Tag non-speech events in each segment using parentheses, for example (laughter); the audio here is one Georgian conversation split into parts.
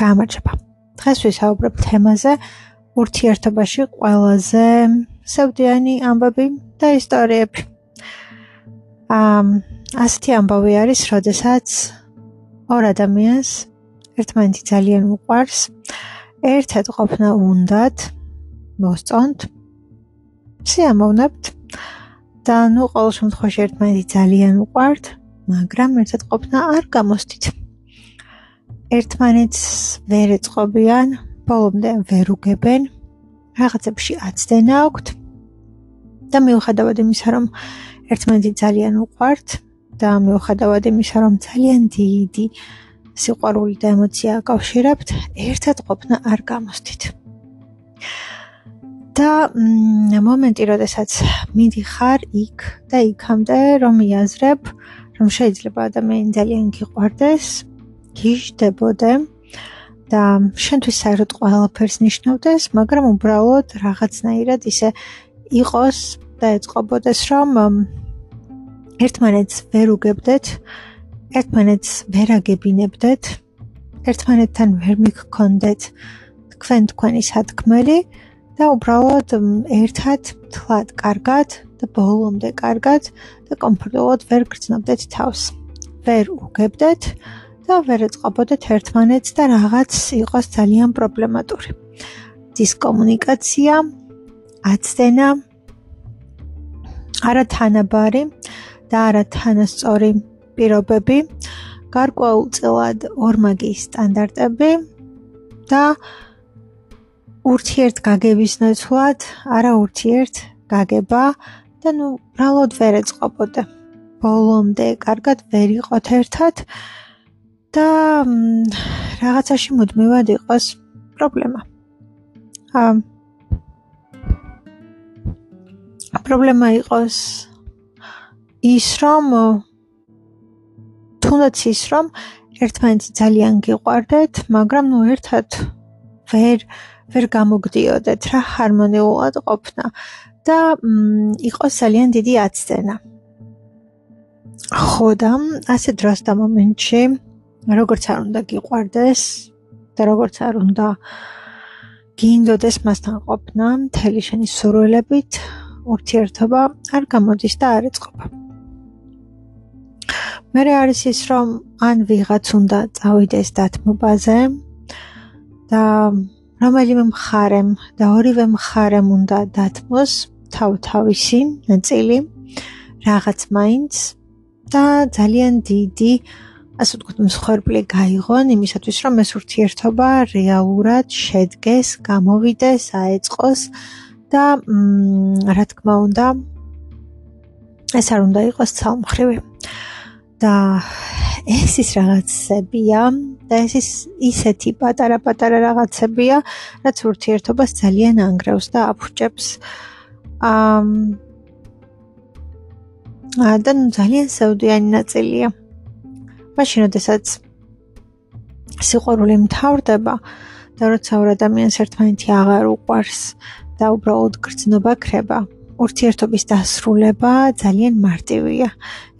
გამარჯობა. დღეს ვისაუბრებ თემაზე ურთიერთობაში ყველაზე სევდიანი ამბები და ისტორიები. ამ ასეთი ამბავი არის, როდესაც ორ ადამიანს ერთმანეთი ძალიან უყვარს, ერთად ყოფნა უნდათ, მოსწონთ, შეამოვნებთ და ნუ ყოველ შემთხვევაში ერთმანეთი ძალიან უყვართ, მაგრამ ერთად ყოფნა არ გამოსდით. ერთმანეთს ვერ ეწყობიან, ბოლომდე ვერ უგებენ, რაღაცებში აცდენა აქვთ და მიუხედავად იმისა, რომ ერთმანეთი ძალიან უყვართ და მიუხედავად იმისა, რომ ძალიან დიდი სიყვარული და ემოცია აკავშირებთ, ერთად ყოფნა არ გამოსდით. და მომენტი, როდესაც მიდიხარ იქ და იქამდე, რომ იაზრებ, რომ შეიძლება ადამიანი ძალიან გიყვარდეს, გიждდებოდე და შენთვის საერთოდ ყველაფერს ნიშნავდეს, მაგრამ უბრალოდ რაღაცნაირად ისე იყოს და ეწყობოდეს, რომ ერთმანეთს ვერ უგებდეთ, ერთმანეთს ვერ აგებინებდეთ, ერთმანეთთან ვერ მიგქონდეთ თქვენ თქვენი სათქმელი და უბრალოდ ერთად თლად კარგად და ბოლომდე კარგად და კომფორტულად ვერ გრძნობდეთ თავს. ვერ უგებდეთ და ვერ ეწყობოდეთ ერთმანეთს და რაღაც იყოს ძალიან პრობლემატური. დისკომუნიკაცია, აცდენა, არათანაბარი და არათანასწორი პირობები, გარკვეულწილად ორმაგი სტანდარტები და ურთიერთ გაგების ნაცვლად, არა ურთიერთ გაგება და ნუ ბრალოდ ვერ ეწყობოდე. ბოლომდე კარგად ვერ იყოთ ერთად. და რაღაცაში მუდმივად იყოს პრობლემა. აა პრობლემა იყოს ის რომ თუნდაც ის რომ ერთმანეთს ძალიან გიყვარდეთ, მაგრამ ნუ ერთად ვერ ვერ გამოგდიოდეთ რა ჰარმონიულად ყოფნა და იყოს ძალიან დიდი აცდენა. ხო და ასე დროს და მომენტში როგორც არ უნდა გიყვარდეს და როგორც არ უნდა გინდოდეს მასთან ყოფნა მთელი შენი სურვილებით ურთიერთობა არ გამოდის და არ ეწყობა. მე არის ის რომ ან ვიღაც უნდა წავიდეს დათმობაზე და რომელიმე მხარემ და ორივე მხარემ უნდა დათმოს თავ-თავისი ნაწილი რაღაც მაინც და ძალიან დიდი ასე ვთქვათ, მსხვერპლი გაიღონ იმისათვის, რომ ეს ურთიერთობა რეალურად შედგეს, გამოვიდეს, აეწყოს და რა თქმა უნდა ეს არ უნდა იყოს ცალმხრივი. და ეს ის რაღაცებია და ეს ის ისეთი პატარა-პატარა რაღაცებია, რაც ურთიერთობას ძალიან ანგრევს და აფუჭებს. აა და ძალიან საუდიანი ნაწილია. მაშინ როდესაც სიყვარული მთავრდება და როცა ორ ადამიანს ერთმანეთი აღარ უყვარს და უბრალოდ გრძნობა ქრება ურთიერთობის დასრულება ძალიან მარტივია.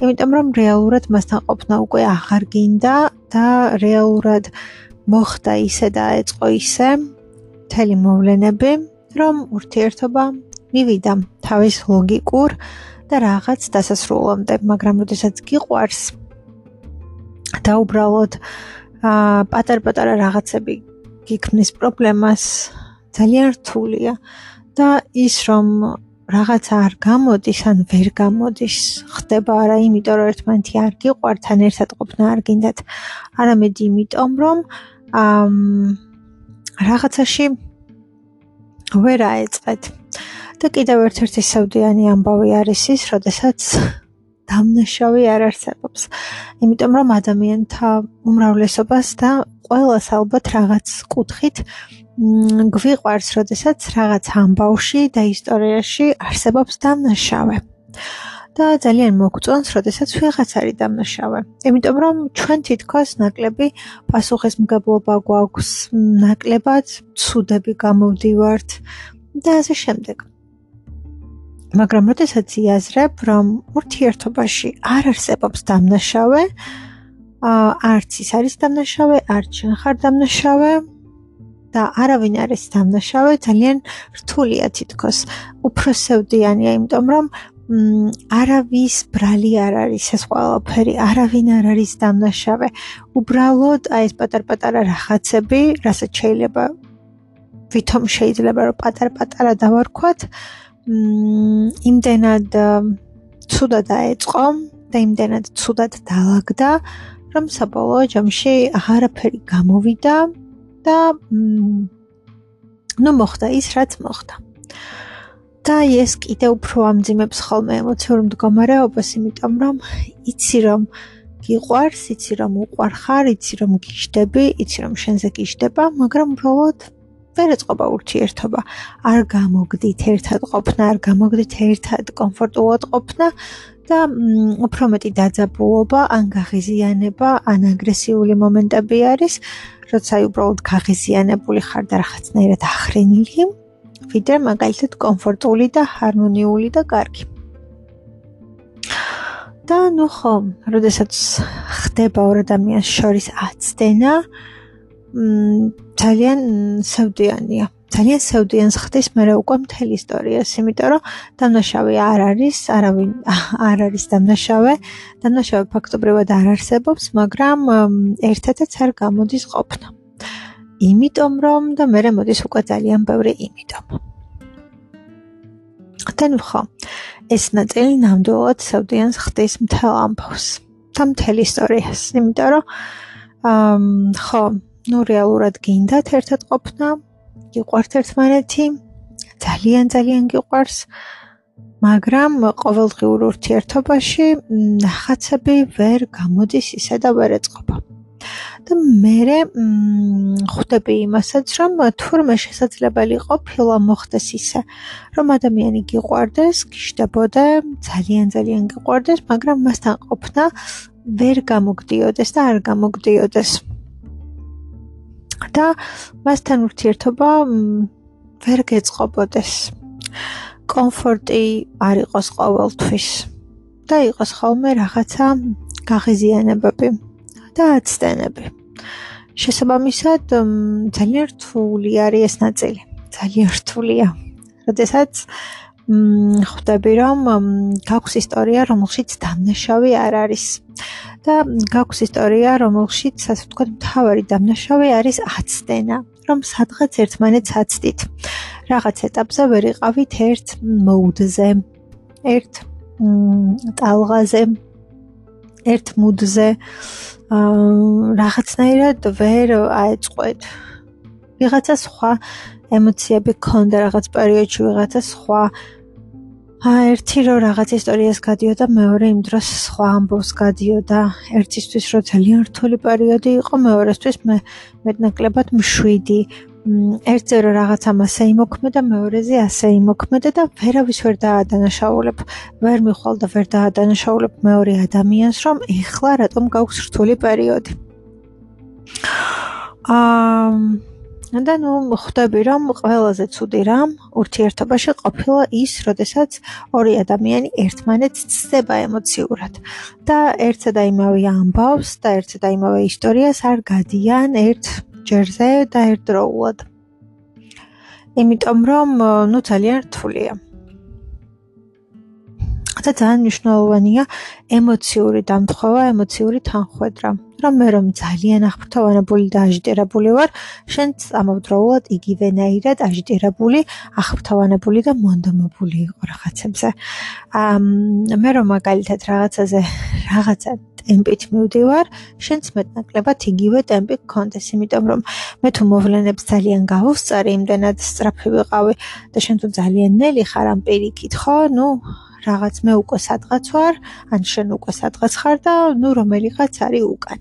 იმიტომ რომ რეალურად მასთან ყოფნა უკვე აღარ გინდა და რეალურად მოხდა ისე და ეწყო ისე მთელი მოვლენები, რომ ურთიერთობა მივიდა თავის ლოგიკურ და რაღაც დასასრულამდე, მაგრამ როდესაც გიყვარს და უბრალოდ აა პატარ-პატარა რაღაცები გიქმნის პრობლემას. ძალიან რთულია. და ის რომ რაღაცა არ გამოდის ან ვერ გამოდის ხდება არა იმიტომ რომ ერთმანეთი არ გიყვართ ან ერთად ყოფნა არ გინდათ არამედ იმიტომ რომ აა რაღაცაში ვერ აეწყეთ და კიდევ ერთ-ერთი საუდიანი ამბავი არის ის, როდესაც დამნაშავე არ არსებობს. იმიტომ რომ ადამიანთა უმრავლესობას და ყოველას ალბათ რაღაც კუთხით გვიყვარს, როდესაც რაღაც ამბავში და ისტორიაში არსებობს დამნაშავე. და ძალიან მოგწონს, როდესაც ვიღაც არის დამნაშავე. იმიტომ რომ ჩვენ თითქოს ნაკლები პასუხისმგებლობა გვაქვს, ნაკლებად ცუდები გამოვდივართ და ასე შემდეგ. მაგრამ როდესაც იაზრებ, რომ ურთიერთობაში არ არსებობს დამნაშავე, არც ის არის დამნაშავე, არც შენ ხარ დამნაშავე და არავინ არის დამნაშავე, ძალიან რთულია თითქოს. უფრო სევდიანია, იმიტომ რომ არავის ბრალი არ არის ეს ყველაფერი, არავინ არ არის დამნაშავე. უბრალოდ აი ეს პატარ-პატარა რაღაცები, რასაც შეიძლება ვითომ შეიძლება რომ პატარ-პატარა დავარქვათ, მ იმდენად ცუდად აეწყო და იმდენად ცუდად დაალაგდა, რომ საბოლოო ჯამში არაფერი გამოვიდა და ну მოხდა ის რაც მოხდა. და ეს კიდე უფრო ამძიმებს ხოლმე ემოციურ მდგომარეობას, იმიტომ რომ იცი რომ გიყვარს, იცი რომ უყვარხარ, იცი რომ გიждდები, იცი რომ შენზე გიждდება, მაგრამ უბრალოდ ვერ ეწყობა ურთიერთობა. არ გამოგდით ერთად ყოფნა, არ გამოგდით ერთად კომფორტულად ყოფნა და უფრო მეტი დაძაბულობა, ან გაღიზიანება, ან აგრესიული მომენტები არის, როცა უბრალოდ გაღიზიანებული ხარ და რაღაცნაირად ახრენილი. ვიდრე მაგალითად კომფორტული და ჰარმონიული და კარგი. და ნუ ხო, როდესაც ხდება ორ ადამიანს შორის აცდენა, მ ძალიან სევდიანია. ძალიან სევდიანს ხდის მე რა უკვე მთელი ისტორიას, იმიტომ რომ დამნაშავე არ არის, არავინ (laughs) არ არის დამნაშავე. დამნაშავე ფაქტობრივად არ არსებობს, მაგრამ ერთადაც არ გამოდის ყოფნა. იმიტომ რომ და მე მოდის უკვე ძალიან ბევრი იმიტომ. და ნუ ხო, ეს ნაწილი ნამდვილად სევდიანს ხდის მთელ ამბავს. და მთელ ისტორიას, იმიტომ რომ აა ხო, ნუ რეალურად გინდათ ერთად ყოფნა, გიყვართ ერთმანეთი, ძალიან ძალიან გიყვარს. მაგრამ ყოველდღიურ ურთიერთობაში ნახაცები ვერ გამოდის ისე და ვერ ეწყობა. და მე ხვდები იმასაც, რომ თურმე შესაძლებელი ყოფილა მოხდეს ისე, რომ ადამიანი გიყვარდეს, გიშდებოდა, ძალიან ძალიან გიყვარდეს, მაგრამ მასთან ყოფნა ვერ გამოგდიოდეს და არ გამოგდიოდეს. და მასთან ურთიერთობა ვერ გეწყობოდეს. კომფორტი არ იყოს ყოველთვის. და იყოს ხოლმე რაღაცა გაღიზიანებები. და აცდენები. შესაბამისად, ძალიან რთული არის ეს ნაწილი. ძალიან რთულია. მ ხვდები რომ გაქვს ისტორია, რომელშიც დამნაშავე არ არის. და გაქვს ისტორია, რომელშიც ასე ვთქვათ, მთავარი დამნაშავე არის აცდენა, რომ სადღაც ერთმანეთს აცდით. რაღაც ეტაპზე ვერ იყავით ერთ მოუდზე, ერთ ტალღაზე, ერთ მუდზე. რაღაცნაირად ვერ აეწყვეთ. ვიღაცა სხვა ემოციები ქონდა რაღაც პერიოდში, ვიღაცა სხვა ა ერთი რო რაღაც ისტორიას გადიოდა, მეორე იმ დროს სხვა ამბავს გადიოდა. ერთისთვის რო ძალიან რთული პერიოდი იყო, მეორესთვის მე მეტნაკლებად მშვიდი. ერთზე რომ რაღაცა მასე იმოქმედა, მეორეზე ასე იმოქმედა და ვერავის ვერ დაადანაშაულებ. ვერ მიხვალ და ვერ დაადანაშაულებ მეორე ადამიანს, რომ ეხლა რატომ გაქვს რთული პერიოდი. აა და ნუ ხვდები რომ ყველაზე ცუდი რამ ურთიერთობაში ყოფილა ის, როდესაც ორი ადამიანი ერთმანეთს ცდება ემოციურად და ერთსა და იმავე ამბავს და ერთსა და იმავე ისტორიას არ გადიან ერთ ჯერზე და ერთდროულად. იმიტომ რომ ნუ ძალიან რთულია. და ძალიან მნიშვნელოვანია ემოციური დამთხევა, ემოციური თანხვედრა. რომ მე რომ ძალიან აღფრთოვანებული და აჟიტირებული ვარ, შენც ამავდროულად იგივენაირად აჟიტირებული, აღფრთოვანებული და მონდომებული იყო რაღაცებზე. აა მე რომ მაგალითად რაღაცაზე რაღაცა ტემპით მივდივარ, შენც მეტნაკლებად იგივე ტემპი გქონდეს, იმიტომ რომ მე თუ მოვლენებს ძალიან გავუსწარი, იმდენად სწრაფი ვიყავი და შენ თუ ძალიან ნელი ხარ ამ პირიქით, ხო? ნუ რაღაც მე უკვე სადღაც ვარ, ან შენ უკვე სადღაც ხარ და ნუ რომელიღაც არის უკან.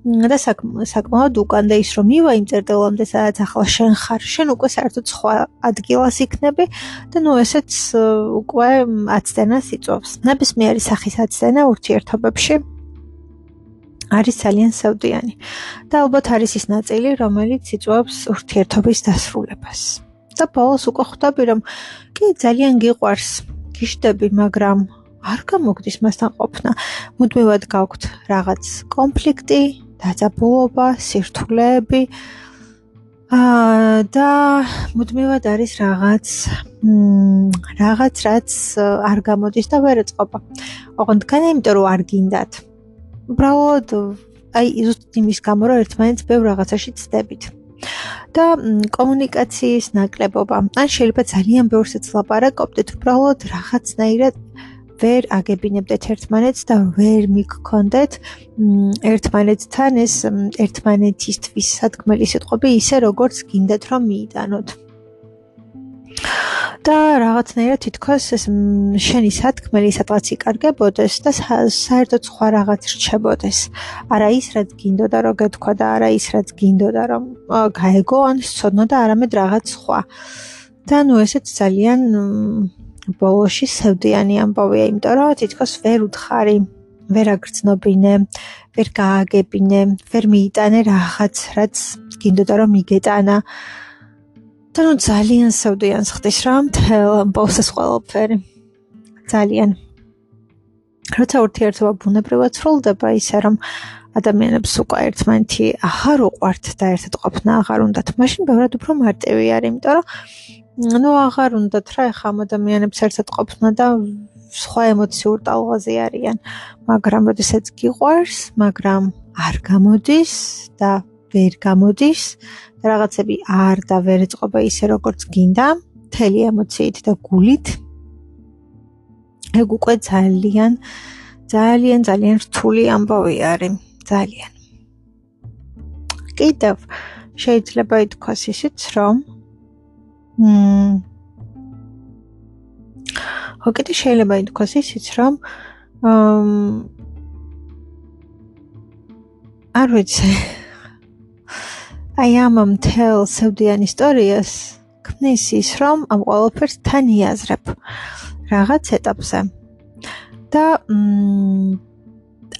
და საკმაოდ უკან და ის რომ მივა იმ წერტილამდე სადაც ახლა შენ ხარ, შენ უკვე საერთოდ სხვა ადგილას იქნები და ნუ ესეც უკვე აცდენას იწვევს. ნებისმიერი სახის აცდენა ურთიერთობებში არის ძალიან სევდიანი და ალბათ არის ის ნაწილი, რომელიც იწვევს ურთიერთობის დასრულებას. და ბოლოს უკვე ხვდები, რომ კი ძალიან გიყვარს, გიშდები, მაგრამ არ გამოგდის მასთან ყოფნა. მუდმივად გაქვთ რაღაც კონფლიქტი, დაძაბულობა, სირთულეები. აა და მუდმივად არის რაღაც მ რაღაც რაც არ გამოდის და ვერ ეწყობა. ოღონდ კანა იმიტომ რომ არ გინდათ. უბრალოდ აი ზუსტ იმის გამო რომ ერთმანეთს ბევრ რაღაცაში ცდებით. და კომუნიკაციის ნაკლებობა. ან შეიძლება ძალიან ბევრსაც ლაპარაკობდეთ, უბრალოდ რაღაცნაირად ვერ აგებინებდეთ ერთმანეთს და ვერ მიგქონდეთ ერთმანეთთან ეს ერთმანეთისთვის სათქმელი სიტყვები ისე როგორც გინდათ რომ მიიტანოთ. და რაღაცნაირად თითქოს ეს შენი სათქმელი სადღაც იკარგებოდეს და საერთოდ სხვა რაღაც რჩებოდეს. არა ის რაც გინდოდა რომ გეთქვა და არა ის რაც გინდოდა რომ გაეგო ან სწოდნო და არამედ რაღაც სხვა. და ნუ ესეც ძალიან ბოლოში სევდიანი ამბავია, იმიტომ რომ თითქოს ვერ უთხარი, ვერ აგრძნობინე, ვერ გააგებინე, ვერ მიიტანე რაღაც, რაც გინდოდა რომ მიგეტანა. და ნუ ძალიან სევდიან ხდის რა მთელ ამბავს ეს ყველაფერი. ძალიან. როცა ურთიერთობა ბუნებრივად სრულდება ისე რომ ადამიანებს უკვე ერთმანეთი აღარ უყვართ და ერთად ყოფნა აღარ უნდათ, მაშინ ბევრად უფრო მარტივი არის, იმიტომ რომ ну აღარ უნდათ რა ეხა ადამიანებს ერთად ყოფნა და სხვა ემოციურ ტალღაზე არიან მაგრამ როდესაც გიყვარს მაგრამ არ გამოდის და ვერ გამოდის. და რაღაცები არ და ვერ ეწყობა ისე როგორც გინდა. მთელი ემოციით და გულით. ეგ უკვე ძალიან ძალიან ძალიან რთული ამბავი არის. ძალიან. კიდევ შეიძლება ითქვას ისიც რომ მმ ხო კიდე შეიძლება ითქვას ისიც რომ არ ვიცი აი ამ მთელ სევდიან ისტორიას ქმნის ის რომ ამ ყველაფერს თან იაზრებ რაღაც ეტაპზე და მ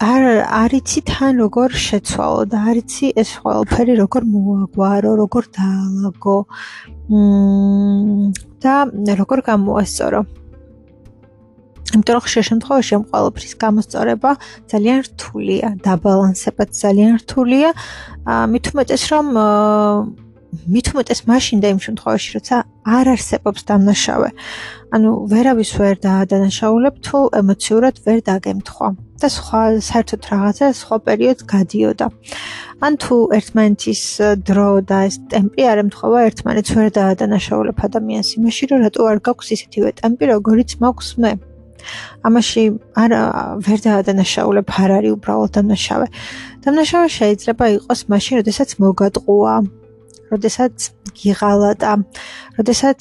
არ არიცი თან როგორ შეცვალო და არიცი ეს ყველაფერი როგორ მოაგვარო, როგორ დაალაგო. მმ და როგორ გამოასწორო. იმიტომ რომ ხშირ შემთხვევაში ამ ყველაფრის გამოსწორება ძალიან რთულია, დაბალანსება ძალიან რთულია. მით უმეტეს რომ მით უმეტეს მაშინ და იმ შემთხვევაში, როცა არ არსებობს დამნაშავე. ანუ ვერავის ვერ დაადანაშაულებ თუ ემოციურად ვერ დაგემთხვა. და სხვა საერთოდ რაღაცა სხვა პერიოდს გადიოდა. ან თუ ერთმანეთის დრო და ეს ტემპი არ ემთხვევა ერთმანეთს ვერ დაადანაშაულებ ადამიანს იმაში, რომ რატო არ გაქვს ისეთივე ტემპი, როგორიც მაქვს მე. ამაში არ ვერ დაადანაშაულებ, არ არის უბრალოდ დამნაშავე. დამნაშავე შეიძლება იყოს მაშინ, როდესაც მოგატყუა, როდესაც გიღალა, როდესაც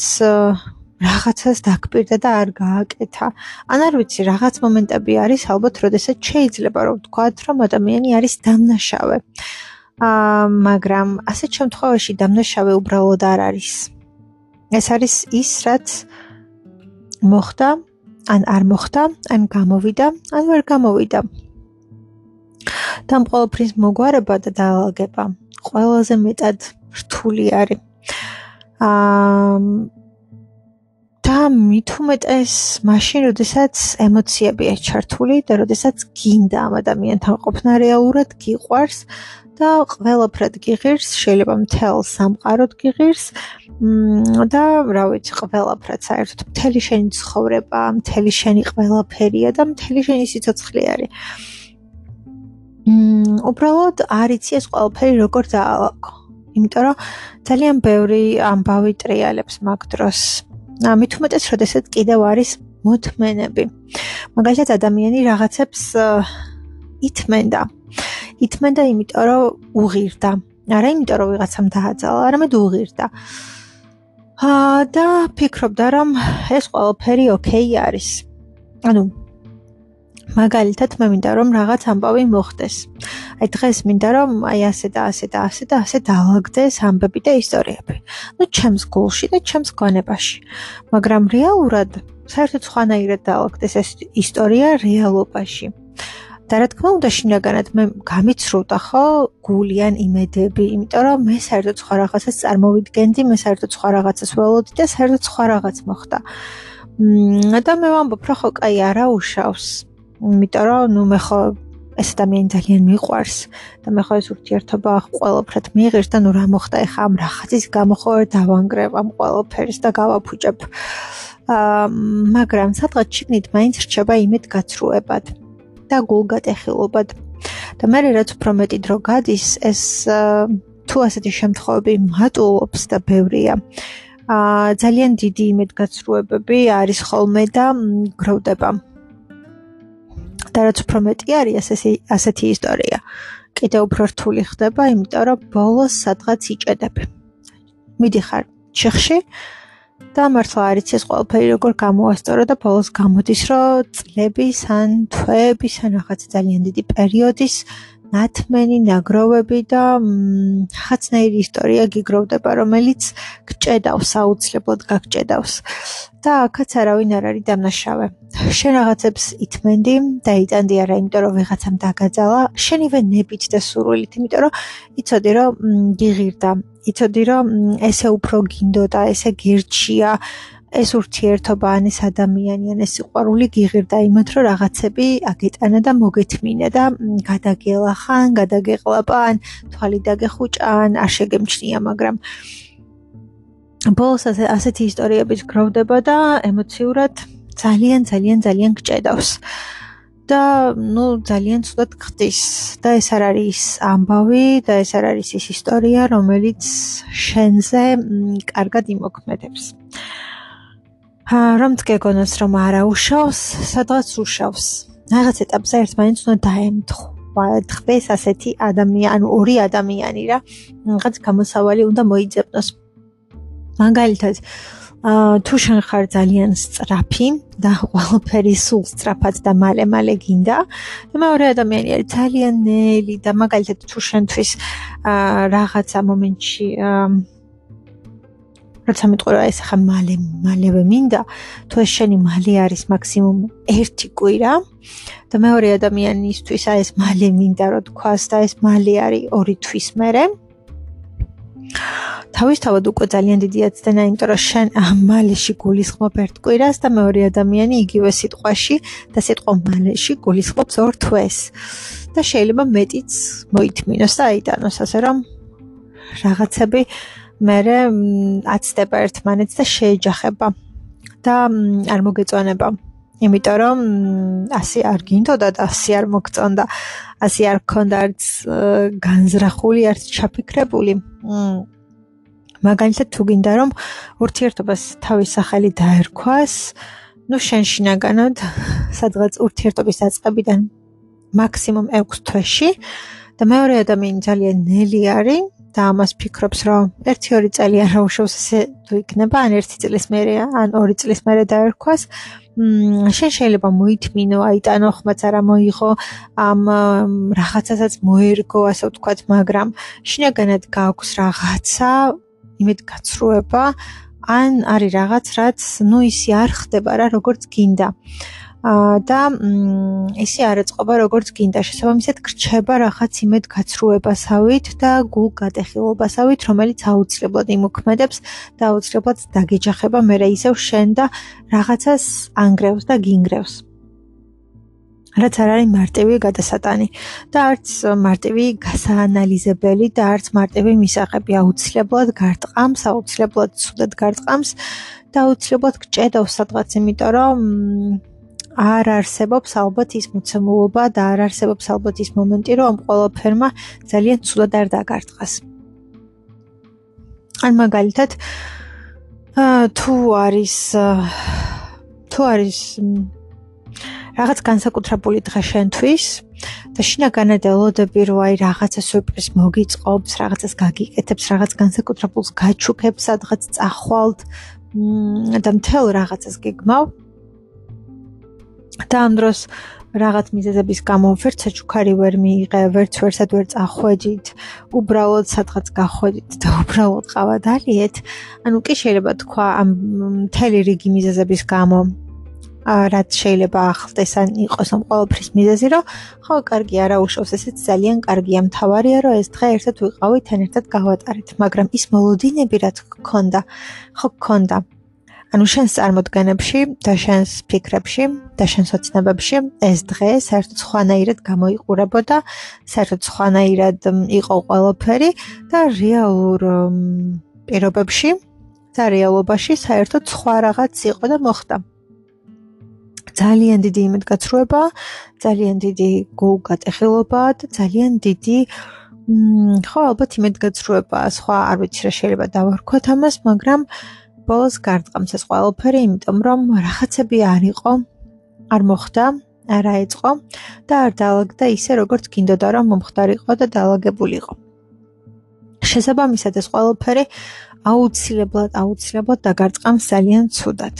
რაღაცას დაგპირდა და არ გააკეთა. ან არ ვიცი, რაღაც მომენტები არის ალბათ, როდესაც შეიძლება რომ ვთქვათ, რომ ადამიანი არის დამნაშავე. აა, მაგრამ ასეთ შემთხვევაში დამნაშავე უბრალოდ არ არის. ეს არის ის, რაც მოხდა, ან არ მოხდა, ან გამოვიდა, ან ვერ გამოვიდა. და ყოველფრის მოგვარება და დაალაგება ყველაზე მეტად რთული არის. აა და მით უმეტეს მაშინ, როდესაც ემოციებია ჩართული და როდესაც გინდა ამ ადამიანთან ყოფნა რეალურად გიყვარს და ყველაფრად გიღირს, შეიძლება მთელ სამყაროდ გიღირს და რა ვიცი, ყველაფრად საერთოდ მთელი შენი ცხოვრება, მთელი შენი ყველაფერია და მთელი შენი სიცოცხლე არის. მ უბრალოდ არიცი ეს ყველაფერი როგორ დაალაგო. იმიტომ რომ ძალიან ბევრი ამბავი ტრიალებს მაგ დროს. ამით უმეტეს, როდესაც კიდევ არის მოთმენები. მაგალითად, ადამიანი რაღაცებს ითმენდა. ითმენდა იმიტომ, რომ უღირდა. არა იმიტომ, რომ ვიღაცამ დააძალა, არამედ უღირდა. აა და ფიქრობდა, რომ ეს ყველაფერი ოკეი არის. ანუ მაგალითად, მე მინდა რომ რაღაც ამბავი მოხდეს. აი დღეს მინდა რომ აი ასე და ასე და ასე და ასე დაალაგდეს ამბები და ისტორიები. ну ჩემს გულში და ჩემს გონებაში. მაგრამ რეალურად საერთოდ სხვანაირად დაალაგდეს ეს ისტორია რეალობაში. და რა თქმა უნდა, შინაგანად მე გამიცრუდა ხო გულიან იმედები, იმიტომ რომ მე საერთოდ სხვა რაღაცას წარმოვიდგენდი, მე საერთოდ სხვა რაღაცას ველოდი და საერთოდ სხვა რაღაც მოხდა. და მე ვამბობ, რომ ხო, კაი, არა უშავს. იმიტომ რომ ნუ მე ხო ეს ადამიანი ძალიან მიყვარს და მე ხო ეს ურთიერთობა ყოველფრად მიიღებს და ნუ რა მოხდა ეხა ამ რაღაცის გამო ხო დავანგრევ ამ ყოველფერს და გავაფუჭებ. აა მაგრამ სადღაც ჩიგნით მაინც რჩება იმედ გაცრუებად და გულგატეხილობად. და მე რაც უფრო მეტი დრო გადის ეს თუ ასეთი შემთხვევები მატულობს და ბევრია. აა ძალიან დიდი იმედგაცრუებები არის ხოლმე და გროვდება. და რაც უფრო მეტი არის ასეთი ასეთი ისტორია. კიდევ უფრო რთული ხდება, იმიტომ რომ ბოლოს სადღაც იჭედებ. მიდიხარ ჩიხში და მართლა არის ეს ყველაფერი როგორ გამოასწორო და ბოლოს გამოდის, რომ წლების ან თვეების ან რაღაც ძალიან დიდი პერიოდის ნათმენი ნაგროვები და ხაცნაირი ისტორია გიგროვდება, რომელიც გჭედავს, აუცილებლად გაგჭედავს. და აქაც არავინ არ არის დამნაშავე. შენ რაღაცებს ითმენდი და იტანდი არა, იმიტომ რომ ვიღაცამ დაგაძალა, შენივე ნებით და სურვილით, იმიტომ რომ იცოდი რომ გიღირდა, იცოდი რომ ესე უფრო გინდოდა, ესე გირჩია. ეს ურთიერთობა ან ეს ადამიანი ან ეს სიყვარული გიღირდა იმათ რომ რაღაცები აგეტანა და მოგეთმინა და გადაგელახან, გადაგეყლაპან, თვალი დაგეხუჭან, არ შეგემჩნია, მაგრამ ბოლოს ასეთი ისტორიების გროვდება და ემოციურად ძალიან ძალიან ძალიან გჭედავს. და ნუ ძალიან ცუდად ხდის და ეს არ არის ამბავი და ეს არ არის ის ისტორია, რომელიც შენზე კარგად იმოქმედებს. რომ თქეგონოს რომ არა უშავს, სადღაც უშავს. რაღაც ეტაპზე ერთმანეთს უნდა დაემთხვა. დღეს ასეთი ადამიანი, ანუ ორი ადამიანი რა, რაღაც გამოსავალი უნდა მოიძებნოს. მაგალითად, აა თუ შენ ხარ ძალიან სწრაფი და ყველაფერი სულ სწრაფად და მალე-მალე გინდა, და მეორე ადამიანი არის ძალიან ნელი და მაგალითად თუ შენთვის აა რაღაცა მომენტში აა როცა მეტყვი რა ეს ახლა მალე მალევე მინდა თუ ეს შენი მალე არის მაქსიმუმ 1 კვირა და მეორე ადამიანისთვის აი ეს მალე მინდა რო თქვას და ეს მალე არის 2 თვის მერე თავისთავად უკვე ძალიან დიდი აცდენა იმიტომ რომ შენ მალეში გულისხმობ 1 კვირას და მეორე ადამიანი იგივე სიტყვაში და სიტყვა მალეში გულისხმობს 2 თვეს და შეიძლება მეტიც მოითმინოს და აიტანოს ასე რომ რაღაცები მერე აცდება ერთმანეთს და შეეჯახება და არ მოგეწონება. იმიტომ რომ ასე არ გინდოდა და ასე არ მოგწონდა, ასე არ გქონდა არც განზრახული, არც ჩაფიქრებული. მაგალითად თუ გინდა რომ ურთიერთობას თავის სახელი დაერქვას, ну შენ შინაგანად სადღაც ურთიერთობის დაწყებიდან მაქსიმუმ 6 თვეში და მეორე ადამიანი ძალიან ნელი არის და ამას ფიქრობს, რომ 1-2 წელი არ უშავს ესე თუ იქნება, ან 1 წლის მერე, ან 2 წლის მერე დაერქვას. მ შენ შეიძლება მოითმინო, აიტანო ხმაც არა მოიღო, ამ რაღაცასაც მოერგო, ასე ვთქვათ, მაგრამ შინაგანად გააქვს რაღაცა იმედ გაცრუება, ან არის რაღაც, რაც ნუ ისი არ ხდება რა, როგორც გინდა. და ესე არ ეწყობა როგორც გინდა. შესაბამისად გრჩება რაღაც იმედ გაცრუებასავით და გულგატეხილობასავით რომელიც აუცილებლად იმოქმედებს და აუცილებლად დაგეჯახება მე ისევ შენ და რაღაცას ანგრევს და გინგრევს რაც არ არის მარტივი გადასატანი და არც მარტივი გასაანალიზებელი და არც მარტივი მისაღები აუცილებლად გარტყამს აუცილებლად ცუდად გარტყამს და აუცილებლად გჭედავს სადღაც იმიტომ რომ არ არსებობს ალბათ ის მოცემულობა და არ არსებობს ალბათ ის მომენტი, რომ ამ ყველაფერმა ძალიან ცუდად არ დაგარტყას. ან მაგალითად თუ არის თუ არის რაღაც განსაკუთრებული დღე შენთვის და შინაგანად ელოდები რომ აი რაღაცა სურპრიზ მოგიწყობს, რაღაცას გაგიკეთებს, რაღაც განსაკუთრებულს გაჩუქებს, სადღაც წახვალთ და მთელ რაღაცას გეგმავ და ამ დროს რაღაც მიზეზების გამო ვერც საჩუქარი ვერ მიიღე, ვერც ვერსად ვერ წახვედით, უბრალოდ სადღაც გახვედით და უბრალოდ ყავადალიეთ. ანუ კი შეიძლება თქვა ამ მთელი რიგი მიზეზების გამო რაც შეიძლება ახლდეს ან იყოს ამ ყოველფრის მიზეზი, რომ ხო, კარგი არა უშავს, ესეც ძალიან კარგია, მთავარია რომ ეს დღე ერთად ვიყავით, თან ერთად გავატარეთ, მაგრამ ის მოლოდინები რაც გქონდა, ხო გქონდა. ანუ შენს წარმოდგენებში და შენს ფიქრებში და შენს ოცნებებში ეს დღე საერთოდ სხვანაირად გამოიყურებოდა, საერთოდ სხვანაირად იყო ყველაფერი და რეალურ პირობებში და რეალობაში საერთოდ სხვა რაღაც იყო და მოხდა. ძალიან დიდი იმედგაცრუება, ძალიან დიდი გულგატეხილობა და ძალიან დიდი ხო ალბათ იმედგაცრუება, სხვა არ ვიცი რა შეიძლება დავარქვათ ამას, მაგრამ ბოლოს გარდყამს ეს ყველაფერი, იმიტომ რომ რაღაცები არ იყო, არ მოხდა, არ აეწყო და არ დაალაგდა ისე როგორც გინდოდა რომ მომხდარიყო და დაალაგებულიყო. შესაბამისად ეს ყველაფერი აუცილებლად აუცილებლად დაგარწყამს ძალიან ცუდად.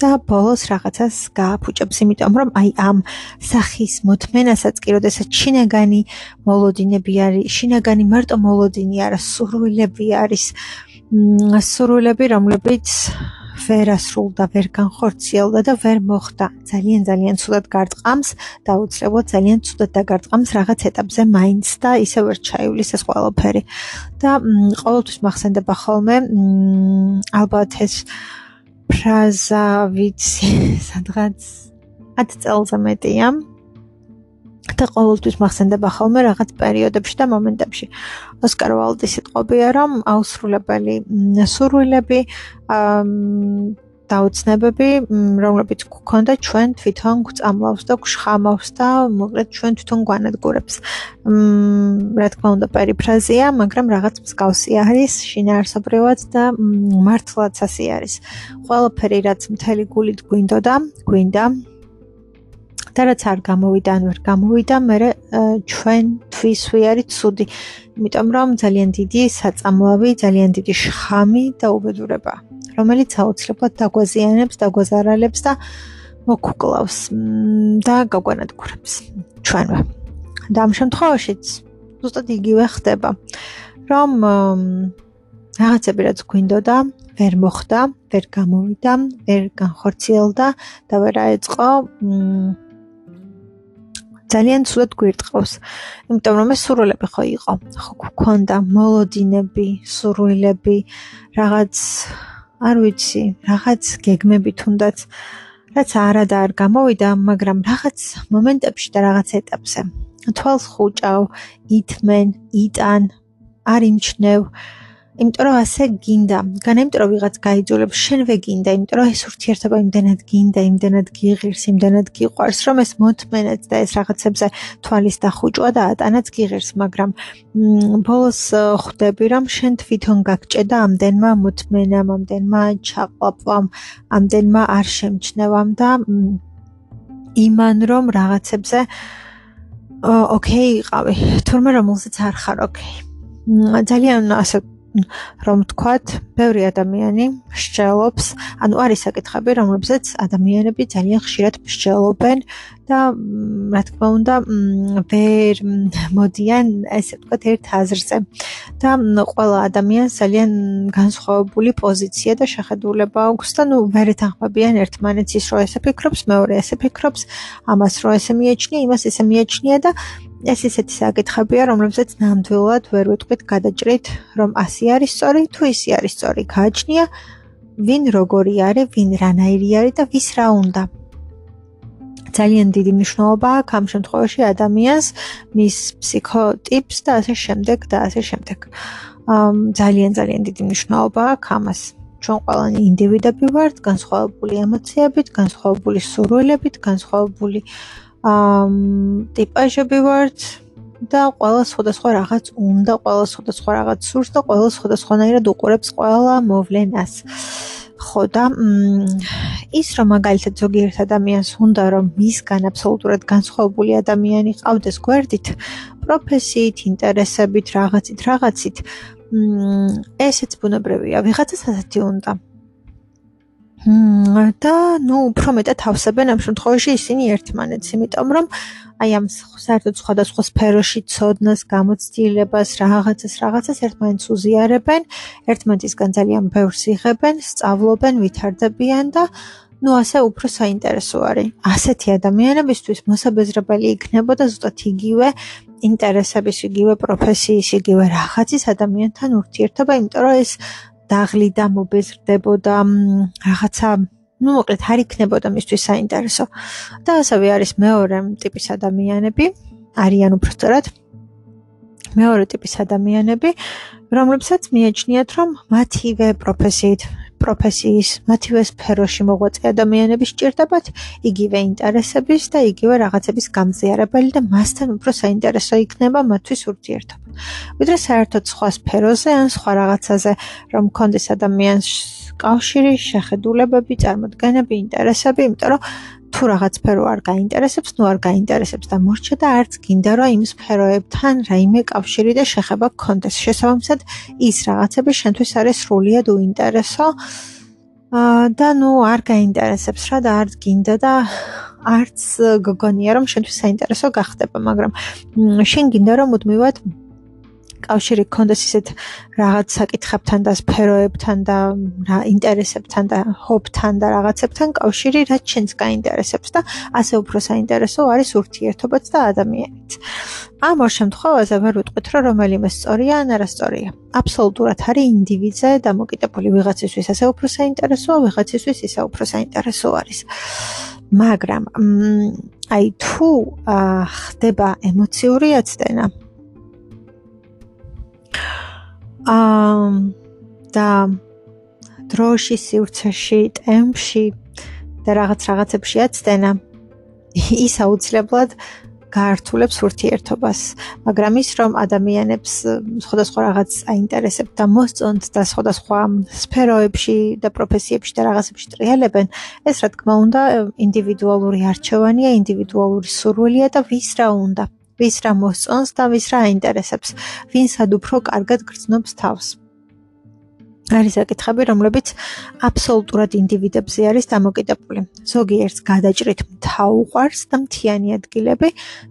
და ბოლოს რაღაცას გააფუჭებს, იმიტომ რომ აი ამ სახის მოთმენასაც კი როდესაც შინაგანი მოლოდინები არის, შინაგანი მარტო მოლოდინი არა, სურვილები არის, სურვილები, რომლებიც ვერ ასრულდა, ვერ განხორციელდა და ვერ მოხდა. ძალიან ძალიან ცუდად გარწყამს და უცლებოდ ძალიან ცუდად დაგარწყამს რაღაც ეტაპზე მაინც და ისევ ვერ ჩაივლის ეს ყველაფერი. და ყოველთვის მახსენდება ხოლმე ალბათ ეს ფრაზა ვიცი სადღაც 10 წელზე მეტია. და ყოველთვის მახსენდება ხოლმე რაღაც პერიოდებში და მომენტებში. ოსკარ ვალდის სიტყვებია, რომ აუსრულებელი სურვილები აა დაუცნებები, რომლებიც გქონდა ჩვენ თვითონ გვწამლავს და გვშხამავს და მოკლედ ჩვენ თვითონ გვანადგურებს. მმ რა თქმა უნდა პერიფრაზია, მაგრამ რაღაც მსგავსი არის შინაარსობრივად და მართლაც ასე არის. ყველაფერი რაც მთელი გულით გვინდოდა, გვინდა და რაც არ გამოვიდა, ან ვერ გამოვიდა, მე ჩვენ თვისვი არის ცუდი. იმიტომ რომ ძალიან დიდი საწამლავი, ძალიან დიდი შხამი და უბედურება, რომელიც აუცილებლად დაგვაზიანებს, დაგვაზარალებს და მოგვკლავს და გაგვანადგურებს ჩვენვე. და ამ შემთხვევაშიც ზუსტად იგივე ხდება, რომ რაღაცები რაც გვინდოდა, ვერ მოხდა, ვერ გამოვიდა, ვერ განხორციელდა და ვერ აეწყო ძალიან ცუდად გვირტყავს. იმიტომ რომ ეს სურვილები ხო იყო. ხო გქონდა მოლოდინები, სურვილები, რაღაც არ ვიცი, რაღაც გეგმები თუნდაც რაც არა და არ გამოვიდა, მაგრამ რაღაც მომენტებში და რაღაც ეტაპზე. თვალს ხუჭავ, ითმენ, იტან, არ იმჩნევ. იმიტომ რომ ასე გინდა, განა იმიტომ რომ ვიღაც გაიძულებს, შენვე გინდა, იმიტომ რომ ეს ურთიერთობა იმდენად გინდა, იმდენად გიღირს, იმდენად გიყვარს, რომ ეს მოთმენეც და ეს რაღაცებზე თვალის დახუჭვა და ატანაც გიღირს, მაგრამ ბოლოს ხვდები, რომ შენ თვითონ გაგჭედა ამდენმა მოთმენამ, ამდენმა ჩაყვაპვამ, ამდენმა არ შემჩნევამ და იმან რომ რაღაცებზე ოკეი იყავი, თურმე რომელსაც არ ხარ ოკეი. ძალიან ასე რომ თქვათ, ბევრი ადამიანი მსჯელობს, ანუ არის საკითხები, რომლებზეც ადამიანები ძალიან ხშირად მსჯელობენ და რა თქმა უნდა, ვერ მოდიან, ესე ვთქვათ, ერთ აზრზე. და ყველა ადამიანს ძალიან განსხვავებული პოზიცია და შეხედულება აქვს და ნუ ვერ ეთანხმებიან ერთმანეთს ის, რომ ესე ფიქრობს, მეორე ესე ფიქრობს, ამას რომ ესე მიეჩნია, იმას ესე მიეჩნია და ეს ისეთი საკითხებია, რომლებსაც ნამდვილად ვერ ვიტყვით გადაჭრით, რომ ასე არის სწორი, თუ ისე არის სწორი. გააჩნია ვინ როგორი არის, ვინ რანაირი არის და ვის რა უნდა. ძალიან დიდი მნიშვნელობა აქვს ამ შემთხვევაში ადამიანს, მის ფსიქოტიპს და ასე შემდეგ და ასე შემდეგ. ამ ძალიან ძალიან დიდი მნიშვნელობა აქვს ამას. ჩვენ ყველანი ინდივიდები ვართ, განსხვავებული ემოციებით, განსხვავებული სურვილებით, განსხვავებული ამ ტიპაჟები ვართ და ყველა სხვადასხვა რაღაც უნდა, ყველა სხვადასხვა რაღაც სურს და ყველა სხვადასხვანაირად უყურებს ყველა მოვლენას. ხო და ის რომ მაგალითად ზოგიერთ ადამიანს უნდა რომ მისგან აბსოლუტურად განსხვავებული ადამიანი ყავდეს გვერდით, პროფესიით, ინტერესებით, რაღაცით, რაღაცით, ესეც ბუნებრივია, ვიღაცას ასეთი უნდა. და ნუ უფრო მეტად თავსებენ ამ შემთხვევაში ისინი ერთმანეთს, იმიტომ რომ აი ამ საერთოდ სხვადასხვა სფეროში ცოდნას, გამოცდილებას, რაღაცას, რაღაცას ერთმანეთს უზიარებენ, ერთმანეთისგან ძალიან ბევრს იღებენ, სწავლობენ, ვითარდებიან და ну ასე უფრო საინტერესო არის. ასეთი ადამიანებისთვის მოსაბეზრებელი იქნებოდა ზუსტად იგივე ინტერესების, იგივე პროფესიის, იგივე რაღაცის ადამიანთან ურთიერთობა, იმიტომ რომ ეს დაღლიდა, მობეზრდებოდა, რაღაცა ну, მოკლედ, არ იქნებოდა მისთვის საინტერესო. და ასევე არის მეორე ტიპის ადამიანები, არიან უბრალოდ მეორე ტიპის ადამიანები, რომლებსაც მიაჩნიათ, რომ მათივე პროფესიით, პროფესიის, მათივე სფეროში მოღვაწე ადამიანები სჭირდებათ იგივე ინტერესების და იგივე რაღაცების გამზიარებელი და მასთან უფრო საინტერესო იქნება მათთვის ურთიერთობა. ვიდრე საერთოდ სხვა სფეროზე ან სხვა რაღაცაზე, რომ კონდეს ადამიანს კავშირი, შეხედულებები, წარმოდგენები, ინტერესები, იმიტომ რომ თუ რაღაც სფერო არ გაინტერესებს, ნუ არ გაინტერესებს და მორჩა და არც გინდა რომ იმ სფეროებთან რაიმე კავშირი და შეხება გქონდეს. შესაბამისად, ის რაღაცები შენთვის არის სრულიად უინტერესო. აა და ნუ არ გაინტერესებს რა და არც გინდა და არც გგონია რომ შენთვის საინტერესო გახდება, მაგრამ შენ გინდა რომ მუდმივად კავშირი გქონდეს ისეთ რაღაც საკითხებთან და სფეროებთან და რა ინტერესებთან და ჰობთან და რაღაცებთან კავშირი, რაც შენს გაინტერესებს და ასე უფრო საინტერესო არის ურთიერთობაც და ადამიანიც. ამ ორ შემთხვევაში ვერ ვიტყვით, რომ რომელიმე სწორია ან არასწორია. აბსოლუტურად არის ინდივიდზე დამოკიდებული ვიღაცისთვის ასე უფრო საინტერესოა, ვიღაცისთვის ისე უფრო საინტერესო არის. მაგრამ აი თუ ხდება ემოციური აცდენა, აა და დროში, სივრცეში, ტემპში და რაღაც რაღაცებში აცდენა ის აუცილებლად გაართულებს ურთიერთობას, მაგრამ ის რომ ადამიანებს სხვადასხვა რაღაც აინტერესებთ და მოსწონთ და სხვადასხვა სფეროებში და პროფესიებში და რაღაცებში ტრიალებენ, ეს რა თქმა უნდა ინდივიდუალური არჩევანია, ინდივიდუალური სურვილია და ვის რა უნდა. ვის რა მოსწონს და ვის რა აინტერესებს, ვინსად უფრო კარგად გრძნობს თავს. არის საკითხები, რომლებიც აბსოლუტურად ინდივიდებზე არის დამოკიდებული. ზოგიერთს გადაჭრით მთა უყვარს და მთიანი ადგილები,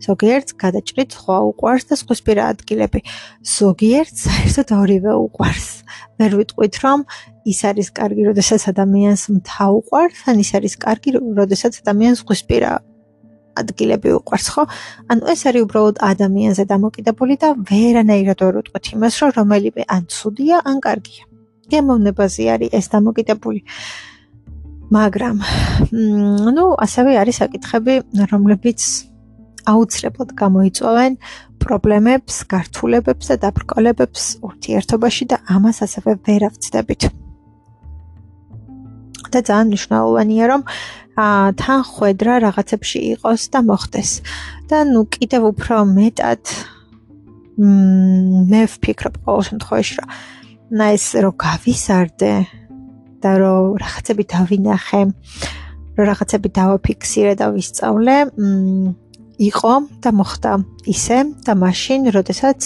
ზოგიერთს გადაჭრით სხვა უყვარს და სხვისპირა ადგილები. ზოგიერთს საერთოდ ორივე უყვარს. ვერ ვიტყვით, რომ ის არის კარგი, როდესაც ადამიანს მთა უყვარს, ან ის არის კარგი, როდესაც ადამიანს სხვისპირა ადგილები უყვარს ხო? ანუ ეს არის უბრალოდ ადამიანზე დამოკიდებული და ვერანაირად ვერ ვიტყვით იმას, რომ რომელიმე ან ცუდია, ან კარგია. გემოვნებაზე არის ეს დამოკიდებული. მაგრამ ნუ ასევე არის საკითხები, რომლებიც აუცილებლად გამოიწვევენ პრობლემებს, გართულებებს და დაბრკოლებებს ურთიერთობაში და ამას ასევე ვერ ავწდებით. და ძალიან მნიშვნელოვანია, რომ თან ხვედრა რაღაცებში იყოს და მოხდეს. და ნუ კიდევ უფრო მეტად მ მე ვფიქრობ ყოველ შემთხვევაში նա ეს რო გავისარდე და რო რაღაცები დავინახე, რო რაღაცები დავაფიქსირე და ვისწავლე, მ იყო და მოხდა ისე და მაშინ, როდესაც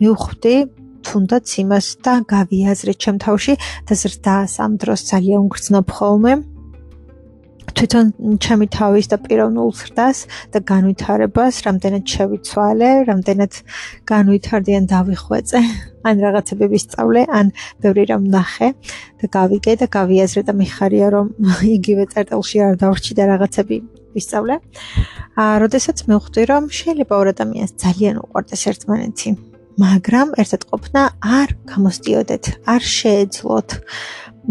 მივხვდი თუნდაც იმას და გავიაზრე ჩემ თავში და ზრდა სამ დროს ძალიან გრძნობ ხოლმე. თვითონ ჩემი თავის და პიროვნულ ზრდას და განვითარებას, რამდენად შევიცვალე, რამდენად განვითარდი ან დავიხვეწე, ან რაღაცები ვისწავლე, ან ბევრი რამ ნახე და გავიგე და გავიაზრე და მიხარია რომ (laughs) იგივე წერტილში არ დავრჩი და რაღაცები ვისწავლე. აა, როდესაც მივხვდი რომ შეიძლება ორ ადამიანს ძალიან უყვარდეს ერთმანეთი, მაგრამ ერთად ყოფნა არ გამოსტიოდეთ, არ შეეძლოთ.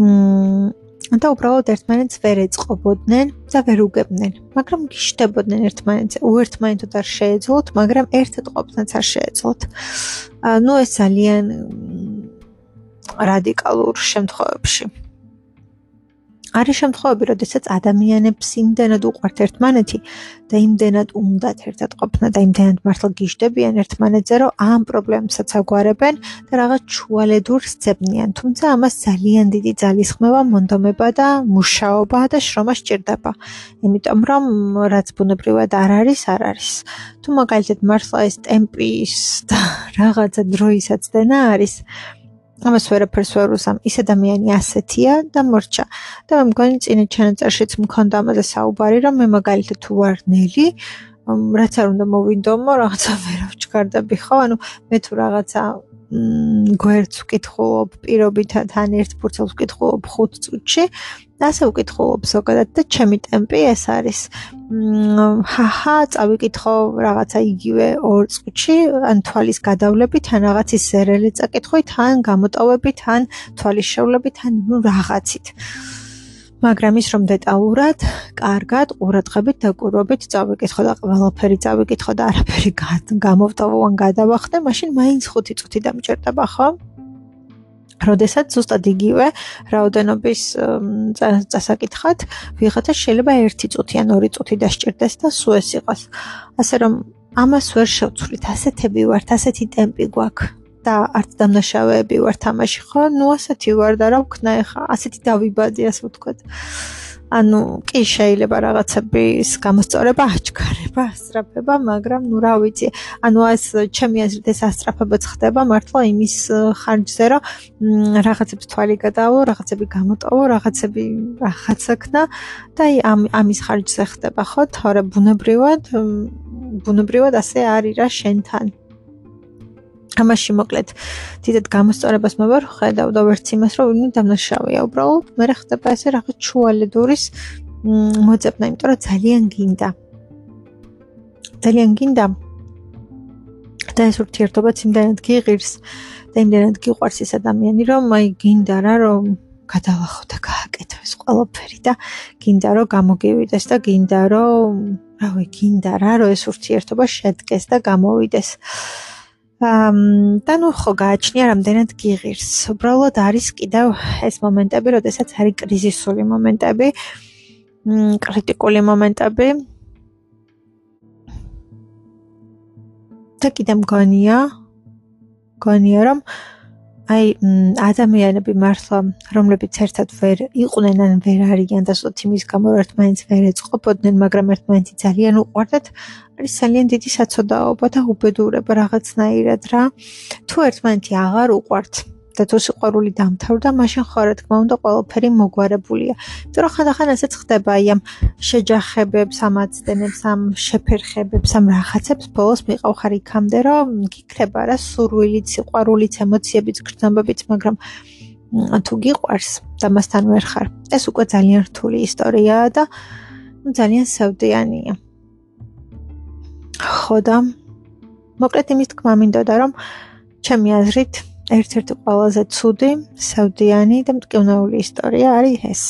მმ და უბრალოდ ერთმანეთს ვერ ეწყობოდნენ და ვერ უგებდნენ, მაგრამ გიშდებოდნენ ერთმანეთზე. უერთმანეთოდ არ შეეძლოთ, მაგრამ ერთად ყოფნაც არ შეეძლოთ. ანუ ეს ძალიან რადიკალურ შემთხვევებში. არის შემთხვევები, როდესაც ადამიანებს იმდენად უყვართ ერთმანეთი და იმდენად უნდათ ერთად ყოფნა და იმდენად მართლა გიждდებიან ერთმანეთზე, რომ ამ პრობლემებსაც აგვარებენ და რაღაც ჩუალედურს ძებნიან. თუმცა ამას ძალიან დიდი ძალისხმევა, მონდომება და მუშაობა და შრომა სჭირდება. იმიტომ რომ რაც ბუნებრივად არ არის, არ არის. თუ მაგალითად მართლა ეს ტემპის და (laughs) რაღაცა დროისაც დენა არის, ამას ვერაფერს ვერ უსამ. ის ადამიანი ასეთია და მორჩა. და მე მგონი წინა ჩანაწერშიც მქონდა ამაზე საუბარი, რომ მე მაგალითად თუ ვარ ნელი, რაც არ უნდა მოვინდომო, რაღაცა ვერავჩქარდები ხო? ანუ მე თუ რაღაცა გვერდს ვკითხულობ პირობითად ან ერთ ფურცელს ვკითხულობ 5 წუთში ასე ვკითხულობ ზოგადად და ჩემი ტემპი ეს არის. ჰაჰა წავიკითხო რაღაცა იგივე 2 წუთში ან თვალის გადავლებით ან რაღაცის ზერელი წაკითხვით ან გამოტოვებით ან თვალის შევლებით ან რაღაცით მაგრამ ის რომ დეტალურად, კარგად, ყურადღებით და ყურობით წავიკითხო და ყველაფერი წავიკითხო და არაფერი გამოვტოვო ან გადავახტე, მაშინ მაინც 5 წუთი დამჭირდება, ხო? როდესაც ზუსტად იგივე რაოდენობის წასაკითხად ვიღაცა შეიძლება 1 წუთი ან 2 წუთი დასჭირდეს და სულ ეს იყოს. ასე რომ ამას ვერ შევცვლით, ასეთები ვართ, ასეთი ტემპი გვაქვს. და არც დამნაშავეები ვარ თამაში ხო? ნუ ასეთი ვარ და რა ვქნა ეხა? ასეთი დავიბადე ასე ვთქვათ. ანუ კი შეიძლება რაღაცების გამოსწორება აჩქარება, ასწრაფება, მაგრამ ნუ რა ვიცი. ანუ ეს ჩემი აზრით ეს ასწრაფებაც ხდება მართლა იმის ხარჯზე, რომ რაღაცებს თვალი გადაავო, რაღაცები გამოტოვო, რაღაცები რაღაცაკნა და აი ამ ამის ხარჯზე ხდება, ხო? თორე ბუნებრივად ბუნებრივად ასე არის რა შენთან. ამაში მოკლედ დიდად გამოსწორებას მოვარ ხედავ და ვერც იმას რომ ვინმე დამნაშავეა უბრალოდ მე ხდება ესე რაღაც ჩუალედურის მოწებნა იმიტომ რომ ძალიან გინდა. ძალიან გინდა. და ეს ურთიერთობა იმდანად გიღირს და იმდანად გიყვარს ეს ადამიანი რომ აი გინდა რა რომ გადალახო და გააკეთო ეს ყველაფერი და გინდა რომ გამოგივიდეს და გინდა რომ რავი გინდა რა რომ ეს ურთიერთობა შედგეს და გამოვიდეს. და ნუ ხო გააჩნია რამდენად გიღირს. უბრალოდ არის კიდევ ეს მომენტები, როდესაც არის კრიზისული მომენტები, კრიტიკული მომენტები. და კიდე მგონია, მგონია რომ აი ადამიანები მართლა რომლებიც ერთად ვერ იყვნენ ან ვერ არიან და სულ თიმის გამო ერთმანეთს ვერ ეწყობოდნენ, მაგრამ ერთმანეთი ძალიან უყვარდათ, არის ძალიან დიდი საცოდაობა და უბედურება რაღაცნაირად რა. თუ ერთმანეთი აღარ უყვართ, და თუ სიყვარული დამთავრდა, მაშინ ხო რა თქმა უნდა ყველაფერი მოგვარებულია. იმიტომ რომ ხანდახან ესეც ხდება, აი ამ შეჯახებებს, ამ აცდენებს, ამ შეფერხებებს, ამ რაღაცებს ბოლოს მიყავხარ იქამდე, რომ გიქრება რა სურვილიც, სიყვარულიც, ემოციებიც, გრძნობებიც, მაგრამ თუ გიყვარს და მასთან ვერ ხარ, ეს უკვე ძალიან რთული ისტორიაა და ძალიან სევდიანია. ხო და მოკლედ იმის თქმა მინდოდა რომ ჩემი აზრით ერთ-ერთი ყველაზე ცუდი, სევდიანი და მტკივნეული ისტორია არის ეს.